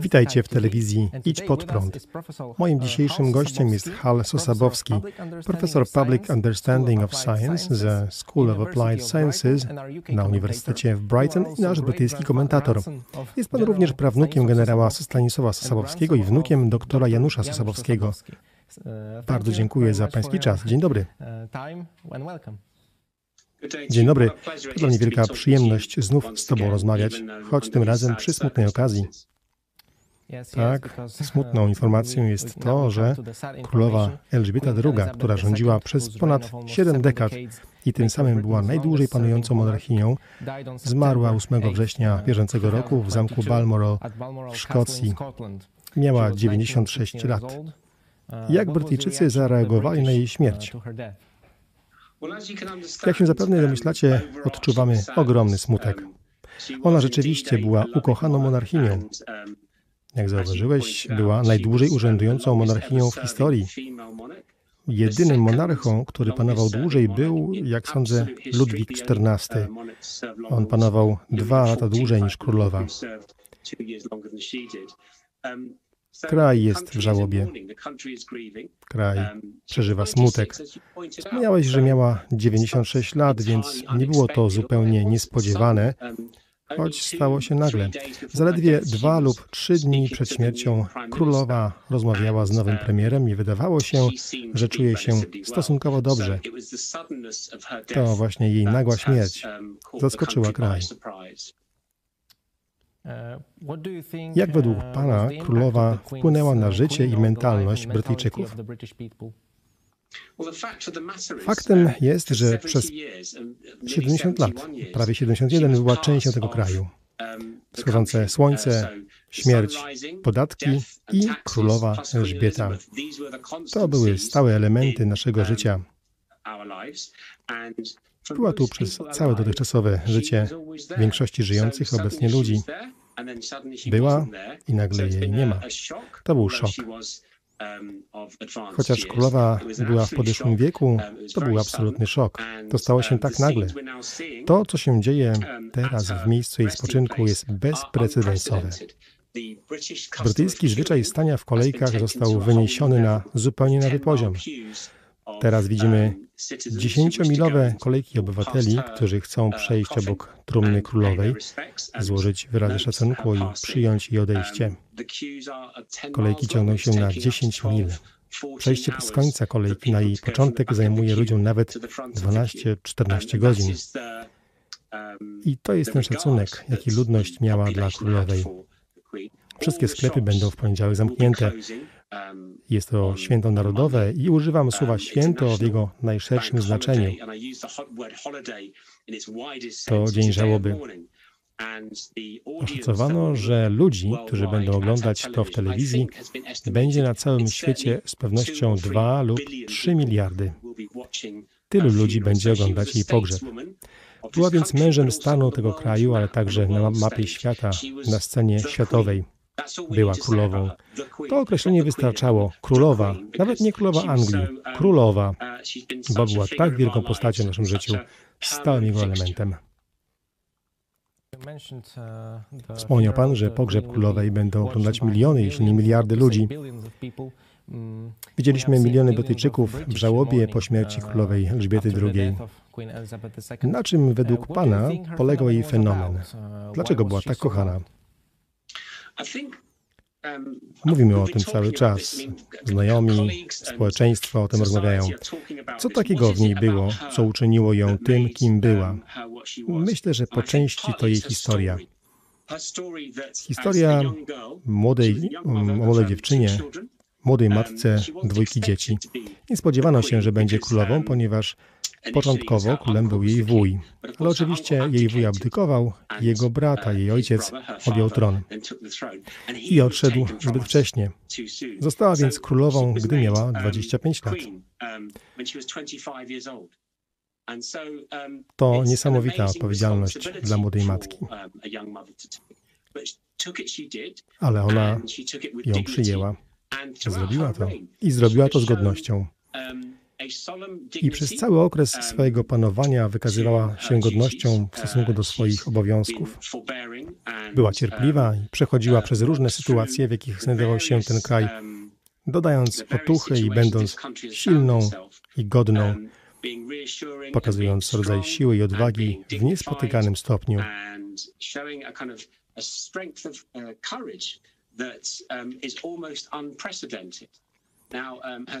Witajcie w telewizji Idź Pod Prąd. Moim dzisiejszym gościem jest Hal Sosabowski, profesor Public Understanding of Science ze School of Applied Sciences na Uniwersytecie w Brighton i nasz brytyjski komentator. Jest pan również prawnukiem generała Stanisława Sosabowskiego i wnukiem doktora Janusza Sosabowskiego. Bardzo dziękuję za pański czas. Dzień dobry. Dzień dobry. To dla mnie wielka przyjemność znów z Tobą rozmawiać, choć tym razem przy smutnej okazji. Tak, smutną informacją jest to, że królowa Elżbieta II, która rządziła przez ponad 7 dekad i tym samym była najdłużej panującą monarchinią, zmarła 8 września bieżącego roku w zamku Balmoral w Szkocji. Miała 96 lat. Jak Brytyjczycy zareagowali na jej śmierć? Jak się zapewne domyślacie, odczuwamy ogromny smutek. Ona rzeczywiście była ukochaną monarchinią. Jak zauważyłeś, była najdłużej urzędującą monarchinią w historii. Jedynym monarchą, który panował dłużej, był, jak sądzę, Ludwik XIV. On panował dwa lata dłużej niż królowa. Kraj jest w żałobie. Kraj przeżywa smutek. Wspomniałeś, że miała 96 lat, więc nie było to zupełnie niespodziewane, choć stało się nagle. Zaledwie dwa lub trzy dni przed śmiercią królowa rozmawiała z nowym premierem i wydawało się, że czuje się stosunkowo dobrze. To właśnie jej nagła śmierć zaskoczyła kraj. Jak według Pana królowa wpłynęła na życie i mentalność Brytyjczyków? Faktem jest, że przez 70 lat, prawie 71, była częścią tego kraju. Wschodzące słońce, śmierć, podatki i królowa Elżbieta. To były stałe elementy naszego życia. Była tu przez całe dotychczasowe życie większości żyjących obecnie ludzi. Była i nagle jej nie ma. To był szok. Chociaż królowa była w podeszłym wieku, to był absolutny szok. To stało się tak nagle. To, co się dzieje teraz w miejscu jej spoczynku, jest bezprecedensowe. Brytyjski zwyczaj stania w kolejkach został wyniesiony na zupełnie nowy poziom. Teraz widzimy dziesięciomilowe kolejki obywateli, którzy chcą przejść obok trumny królowej, złożyć wyrazy szacunku i przyjąć jej odejście. Kolejki ciągną się na 10 mil. Przejście bez końca kolejki na jej początek zajmuje ludziom nawet 12-14 godzin. I to jest ten szacunek, jaki ludność miała dla królowej. Wszystkie sklepy będą w poniedziałek zamknięte. Jest to święto narodowe i używam słowa święto w jego najszerszym znaczeniu. To dzień żałoby. Oszacowano, że ludzi, którzy będą oglądać to w telewizji, będzie na całym świecie z pewnością 2 lub 3 miliardy. Tylu ludzi będzie oglądać jej pogrzeb. Była więc mężem stanu tego kraju, ale także na mapie świata, na scenie światowej. Była królową. To określenie wystarczało. Królowa, nawet nie królowa Anglii, królowa, bo była tak wielką postacią w naszym życiu, stałym jego elementem. Wspomniał Pan, że pogrzeb królowej będą oglądać miliony, jeśli nie miliardy ludzi. Widzieliśmy miliony Brytyjczyków w żałobie po śmierci królowej Elżbiety II. Na czym według Pana polegał jej fenomen? Dlaczego była tak kochana? Mówimy o tym cały czas. Znajomi, społeczeństwo o tym rozmawiają. Co takiego w niej było, co uczyniło ją tym, kim była? Myślę, że po części to jej historia. Historia młodej, młodej dziewczynie, młodej matce dwójki dzieci. Nie spodziewano się, że będzie królową, ponieważ Początkowo królem był jej wuj, ale oczywiście jej wuj abdykował, jego brat, a jej ojciec objął tron i odszedł zbyt wcześnie. Została więc królową, gdy miała 25 lat. To niesamowita odpowiedzialność dla młodej matki. Ale ona ją przyjęła. Zrobiła to i zrobiła to z godnością. I przez cały okres swojego panowania wykazywała się godnością w stosunku do swoich obowiązków. Była cierpliwa i przechodziła przez różne sytuacje, w jakich znajdował się ten kraj, dodając otuchy i będąc silną i godną, pokazując rodzaj siły i odwagi w niespotykanym stopniu.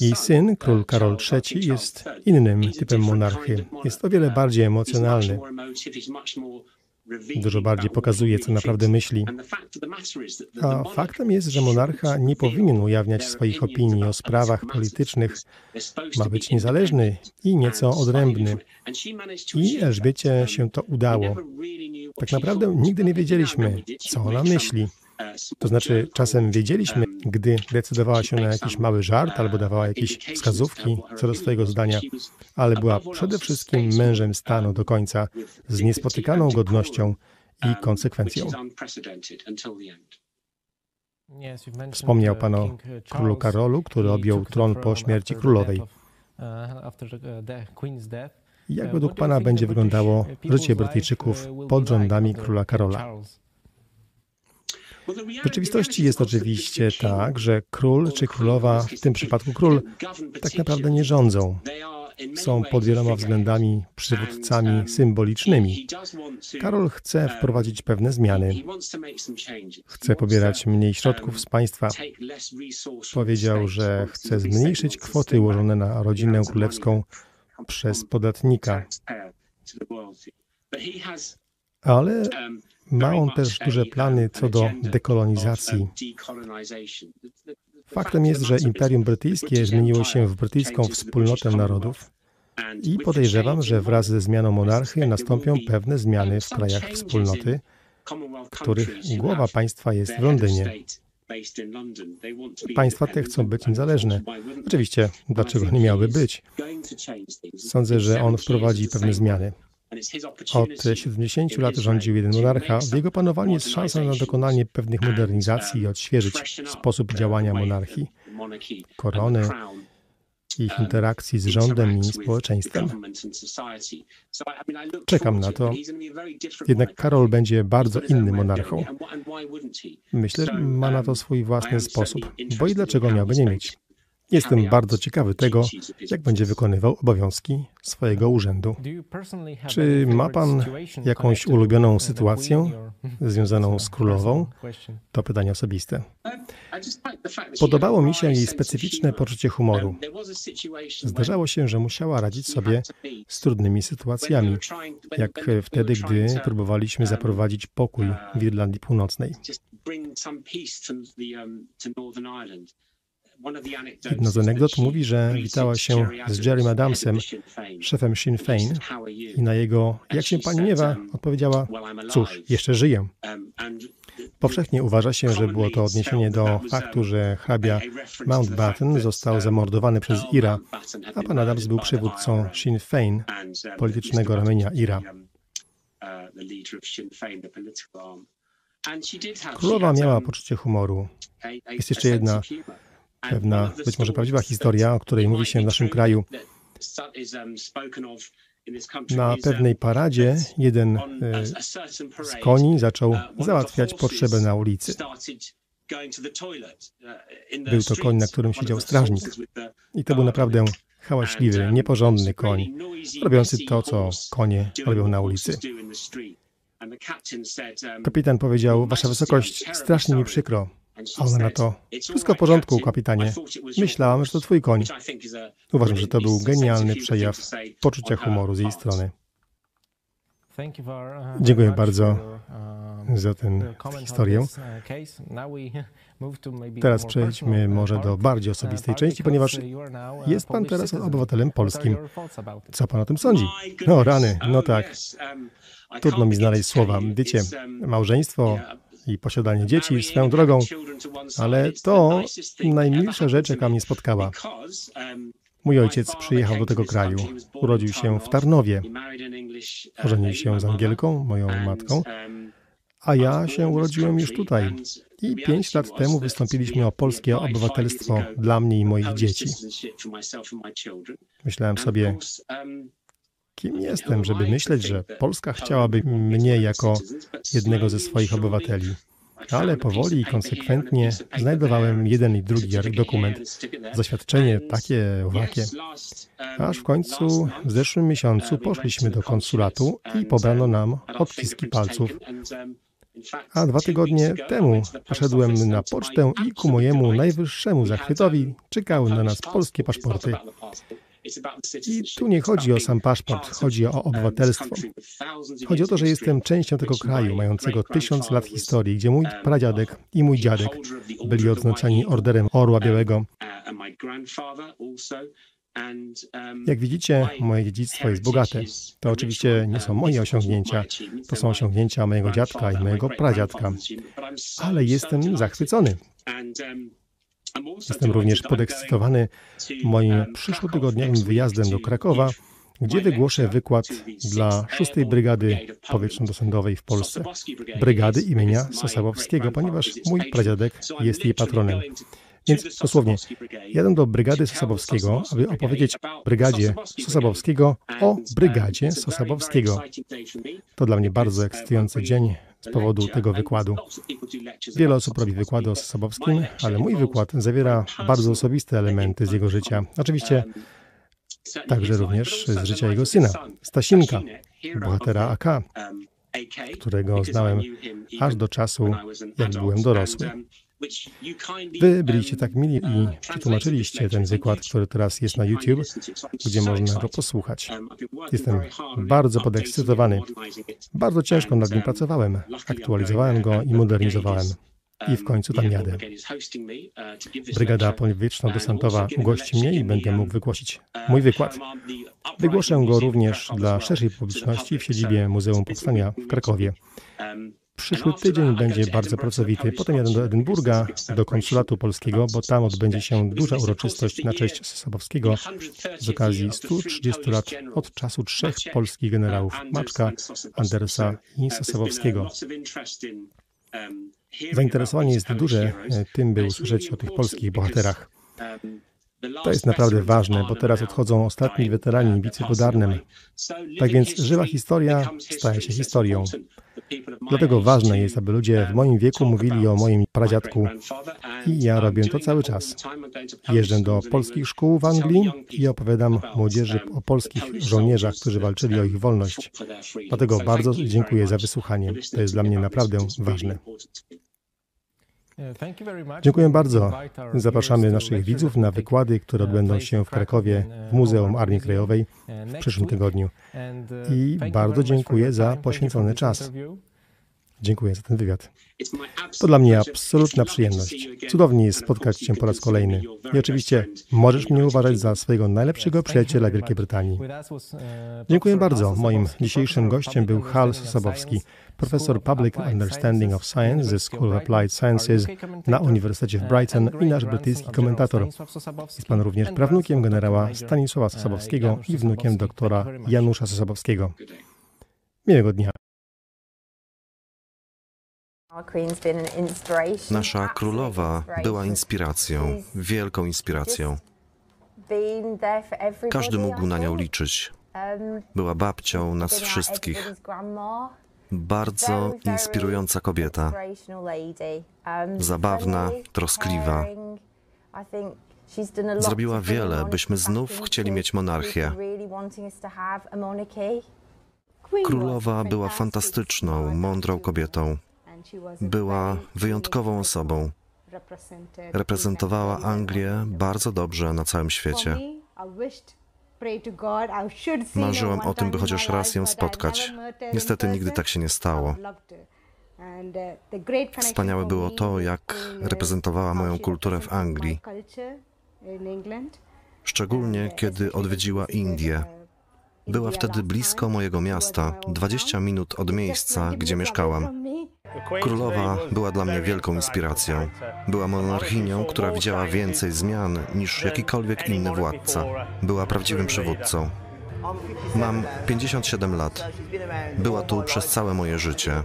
Jej syn, król Karol III, jest innym typem monarchy. Jest o wiele bardziej emocjonalny. Dużo bardziej pokazuje, co naprawdę myśli. A faktem jest, że monarcha nie powinien ujawniać swoich opinii o sprawach politycznych. Ma być niezależny i nieco odrębny. I Elżbiecie się to udało. Tak naprawdę nigdy nie wiedzieliśmy, co ona myśli. To znaczy, czasem wiedzieliśmy, gdy decydowała się na jakiś mały żart albo dawała jakieś wskazówki co do swojego zdania, ale była przede wszystkim mężem stanu do końca, z niespotykaną godnością i konsekwencją. Wspomniał Pan o królu Karolu, który objął tron po śmierci królowej. Jak według Pana będzie wyglądało życie Brytyjczyków pod rządami króla Karola? W rzeczywistości jest oczywiście tak, że król czy królowa, w tym przypadku król, tak naprawdę nie rządzą. Są pod wieloma względami przywódcami symbolicznymi. Karol chce wprowadzić pewne zmiany. Chce pobierać mniej środków z państwa. Powiedział, że chce zmniejszyć kwoty ułożone na rodzinę królewską przez podatnika. Ale ma on też duże plany co do dekolonizacji. Faktem jest, że Imperium Brytyjskie zmieniło się w brytyjską wspólnotę narodów i podejrzewam, że wraz ze zmianą monarchy nastąpią pewne zmiany w krajach wspólnoty, których głowa państwa jest w Londynie. Państwa te chcą być niezależne. Oczywiście, dlaczego nie miały być? Sądzę, że on wprowadzi pewne zmiany. Od 70 lat rządził jeden monarcha. W jego panowaniu jest szansa na dokonanie pewnych modernizacji i odświeżyć sposób działania monarchii, korony, ich interakcji z rządem i społeczeństwem. Czekam na to. Jednak Karol będzie bardzo innym monarchą. Myślę, że ma na to swój własny sposób, bo i dlaczego miałby nie mieć? Jestem bardzo ciekawy tego, jak będzie wykonywał obowiązki swojego urzędu. Czy ma Pan jakąś ulubioną sytuację związaną z królową? To pytanie osobiste. Podobało mi się jej specyficzne poczucie humoru. Zdarzało się, że musiała radzić sobie z trudnymi sytuacjami, jak wtedy, gdy próbowaliśmy zaprowadzić pokój w Irlandii Północnej. Jedna z anegdot mówi, że witała się z Jerrym Adamsem, szefem Sinn Féin i na jego jak się pani miewa odpowiedziała, cóż, jeszcze żyję. Powszechnie uważa się, że było to odniesienie do faktu, że hrabia Mountbatten został zamordowany przez Ira, a pan Adams był przywódcą Sinn Féin, politycznego ramienia Ira. Królowa miała poczucie humoru. Jest jeszcze jedna pewna, być może prawdziwa historia, o której mówi się w naszym kraju. Na pewnej paradzie jeden e, z koni zaczął załatwiać potrzebę na ulicy. Był to koń, na którym siedział strażnik. I to był naprawdę hałaśliwy, nieporządny koń, robiący to, co konie robią na ulicy. Kapitan powiedział, Wasza Wysokość, strasznie mi przykro. A ona na to, wszystko w porządku, kapitanie. Myślałam, że to twój koń. Uważam, że to był genialny przejaw poczucia humoru z jej strony. Dziękuję bardzo za tę historię. Teraz przejdźmy może do bardziej osobistej części, ponieważ jest Pan teraz obywatelem polskim. Co Pan o tym sądzi? No rany, no tak. Trudno mi znaleźć słowa. Wiecie, małżeństwo i posiadanie dzieci swoją drogą, ale to najmilsza rzecz, jaka mnie spotkała. Mój ojciec przyjechał do tego kraju. Urodził się w Tarnowie. Ożenił się z Angielką, moją matką, a ja się urodziłem już tutaj. I pięć lat temu wystąpiliśmy o polskie obywatelstwo dla mnie i moich dzieci. Myślałem sobie, kim jestem, żeby myśleć, że Polska chciałaby mnie jako jednego ze swoich obywateli. Ale powoli i konsekwentnie znajdowałem jeden i drugi dokument, zaświadczenie takie, owakie. Aż w końcu w zeszłym miesiącu poszliśmy do konsulatu i pobrano nam odciski palców. A dwa tygodnie temu poszedłem na pocztę i ku mojemu najwyższemu zachwytowi czekały na nas polskie paszporty. I tu nie chodzi o sam paszport, chodzi o obywatelstwo. Chodzi o to, że jestem częścią tego kraju, mającego tysiąc lat historii, gdzie mój pradziadek i mój dziadek byli odznaczani orderem Orła Białego. Jak widzicie, moje dziedzictwo jest bogate. To oczywiście nie są moje osiągnięcia, to są osiągnięcia mojego dziadka i mojego pradziadka. Ale jestem zachwycony. Jestem również podekscytowany moim przyszłotygodniowym wyjazdem do Krakowa, gdzie wygłoszę wykład dla 6 Brygady Powietrzno-Dosądowej w Polsce, brygady imienia Sosabowskiego, ponieważ mój pradziadek jest jej patronem. Więc dosłownie, jadę do Brygady Sosabowskiego, aby opowiedzieć Brygadzie Sosabowskiego o Brygadzie Sosabowskiego. To dla mnie bardzo ekscytujący dzień z powodu tego wykładu. Wiele osób robi wykłady o Sosabowskim, ale mój wykład zawiera bardzo osobiste elementy z jego życia. Oczywiście także również z życia jego syna, Stasinka, bohatera AK, którego znałem aż do czasu, jak byłem dorosły. Wy byliście tak mili i przetłumaczyliście ten wykład, który teraz jest na YouTube, gdzie można go posłuchać. Jestem bardzo podekscytowany. Bardzo ciężko nad nim pracowałem. Aktualizowałem go i modernizowałem. I w końcu tam jadę. Brygada powietrzno-desantowa ugości mnie i będę mógł wygłosić mój wykład. Wygłoszę go również dla szerszej publiczności w siedzibie Muzeum Powstania w Krakowie. Przyszły tydzień będzie bardzo pracowity. Potem jadę do Edynburga, do konsulatu polskiego, bo tam odbędzie się duża uroczystość na cześć Sosabowskiego z okazji 130 lat od czasu trzech polskich generałów Maczka, Andersa i Sosabowskiego. Zainteresowanie jest duże tym, by usłyszeć o tych polskich bohaterach. To jest naprawdę ważne, bo teraz odchodzą ostatni weterani bitwy pod Arnem. Tak więc żywa historia staje się historią. Dlatego ważne jest, aby ludzie w moim wieku mówili o moim pradziadku i ja robię to cały czas. Jeżdżę do polskich szkół w Anglii i opowiadam młodzieży o polskich żołnierzach, którzy walczyli o ich wolność. Dlatego bardzo dziękuję za wysłuchanie. To jest dla mnie naprawdę ważne. Dziękuję bardzo. Zapraszamy naszych widzów na wykłady, które odbędą się w Krakowie w Muzeum Armii Krajowej w przyszłym tygodniu. I bardzo dziękuję za poświęcony czas. Dziękuję za ten wywiad. To dla mnie absolutna przyjemność. Cudownie jest spotkać Cię po raz kolejny. I oczywiście możesz mnie uważać za swojego najlepszego przyjaciela Wielkiej Brytanii. Dziękuję bardzo. Moim dzisiejszym gościem był Hal Sosabowski, profesor Public Understanding of Science ze School of Applied Sciences na Uniwersytecie w Brighton i nasz brytyjski komentator. Jest pan również prawnukiem generała Stanisława Sosabowskiego i wnukiem doktora Janusza Sosabowskiego. Miłego dnia. Nasza królowa była inspiracją, wielką inspiracją. Każdy mógł na nią liczyć. Była babcią nas wszystkich. Bardzo inspirująca kobieta. Zabawna, troskliwa. Zrobiła wiele, byśmy znów chcieli mieć monarchię. Królowa była fantastyczną, mądrą kobietą. Była wyjątkową osobą. Reprezentowała Anglię bardzo dobrze na całym świecie. Marzyłam o tym, by chociaż raz ją spotkać. Niestety nigdy tak się nie stało. Wspaniałe było to, jak reprezentowała moją kulturę w Anglii, szczególnie kiedy odwiedziła Indię. Była wtedy blisko mojego miasta, 20 minut od miejsca, gdzie mieszkałam. Królowa była dla mnie wielką inspiracją. Była monarchinią, która widziała więcej zmian niż jakikolwiek inny władca. Była prawdziwym przywódcą. Mam 57 lat. Była tu przez całe moje życie.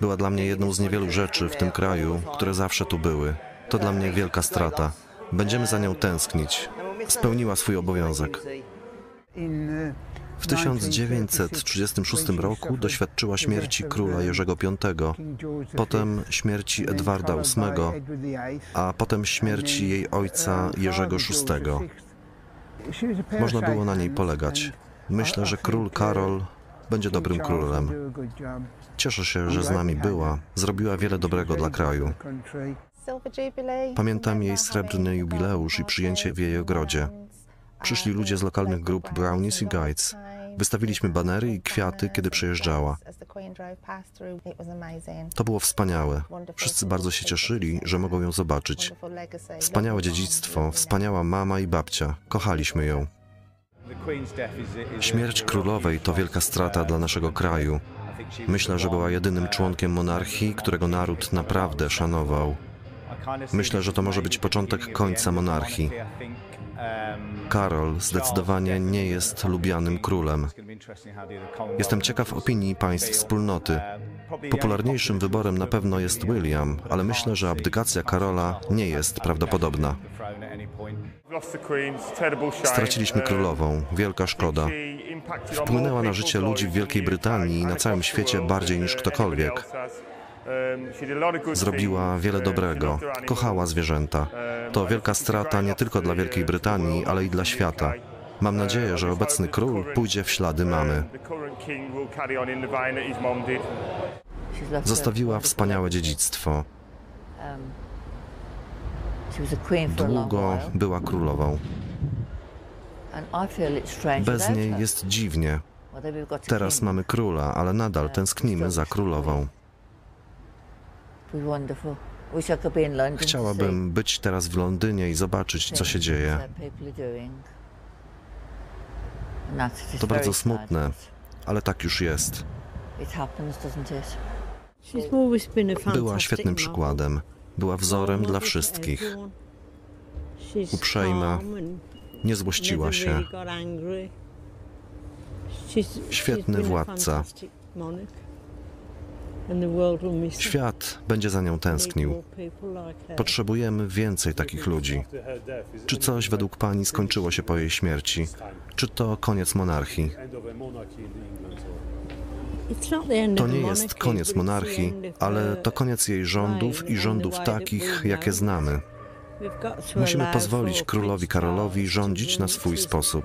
Była dla mnie jedną z niewielu rzeczy w tym kraju, które zawsze tu były. To dla mnie wielka strata. Będziemy za nią tęsknić. Spełniła swój obowiązek. W 1936 roku doświadczyła śmierci króla Jerzego V, potem śmierci Edwarda VIII, a potem śmierci jej ojca Jerzego VI. Można było na niej polegać. Myślę, że król Karol będzie dobrym królem. Cieszę się, że z nami była. Zrobiła wiele dobrego dla kraju. Pamiętam jej srebrny jubileusz i przyjęcie w jej ogrodzie. Przyszli ludzie z lokalnych grup Brownies i Guides. Wystawiliśmy banery i kwiaty, kiedy przejeżdżała. To było wspaniałe. Wszyscy bardzo się cieszyli, że mogą ją zobaczyć. Wspaniałe dziedzictwo, wspaniała mama i babcia. Kochaliśmy ją. Śmierć królowej to wielka strata dla naszego kraju. Myślę, że była jedynym członkiem monarchii, którego naród naprawdę szanował. Myślę, że to może być początek końca monarchii. Karol zdecydowanie nie jest lubianym królem. Jestem ciekaw opinii państw wspólnoty. Popularniejszym wyborem na pewno jest William, ale myślę, że abdykacja Karola nie jest prawdopodobna. Straciliśmy królową, wielka szkoda. Wpłynęła na życie ludzi w Wielkiej Brytanii i na całym świecie bardziej niż ktokolwiek. Zrobiła wiele dobrego, kochała zwierzęta. To wielka strata nie tylko dla Wielkiej Brytanii, ale i dla świata. Mam nadzieję, że obecny król pójdzie w ślady mamy. Zostawiła wspaniałe dziedzictwo. Długo była królową. Bez niej jest dziwnie. Teraz mamy króla, ale nadal tęsknimy za królową. Chciałabym być teraz w Londynie i zobaczyć, co się dzieje. To bardzo smutne, ale tak już jest. Była świetnym przykładem. Była wzorem dla wszystkich. Uprzejma, nie złościła się. Świetny władca. Świat będzie za nią tęsknił. Potrzebujemy więcej takich ludzi. Czy coś według Pani skończyło się po jej śmierci? Czy to koniec monarchii? To nie jest koniec monarchii, ale to koniec jej rządów i rządów takich, jakie znamy. Musimy pozwolić królowi Karolowi rządzić na swój sposób.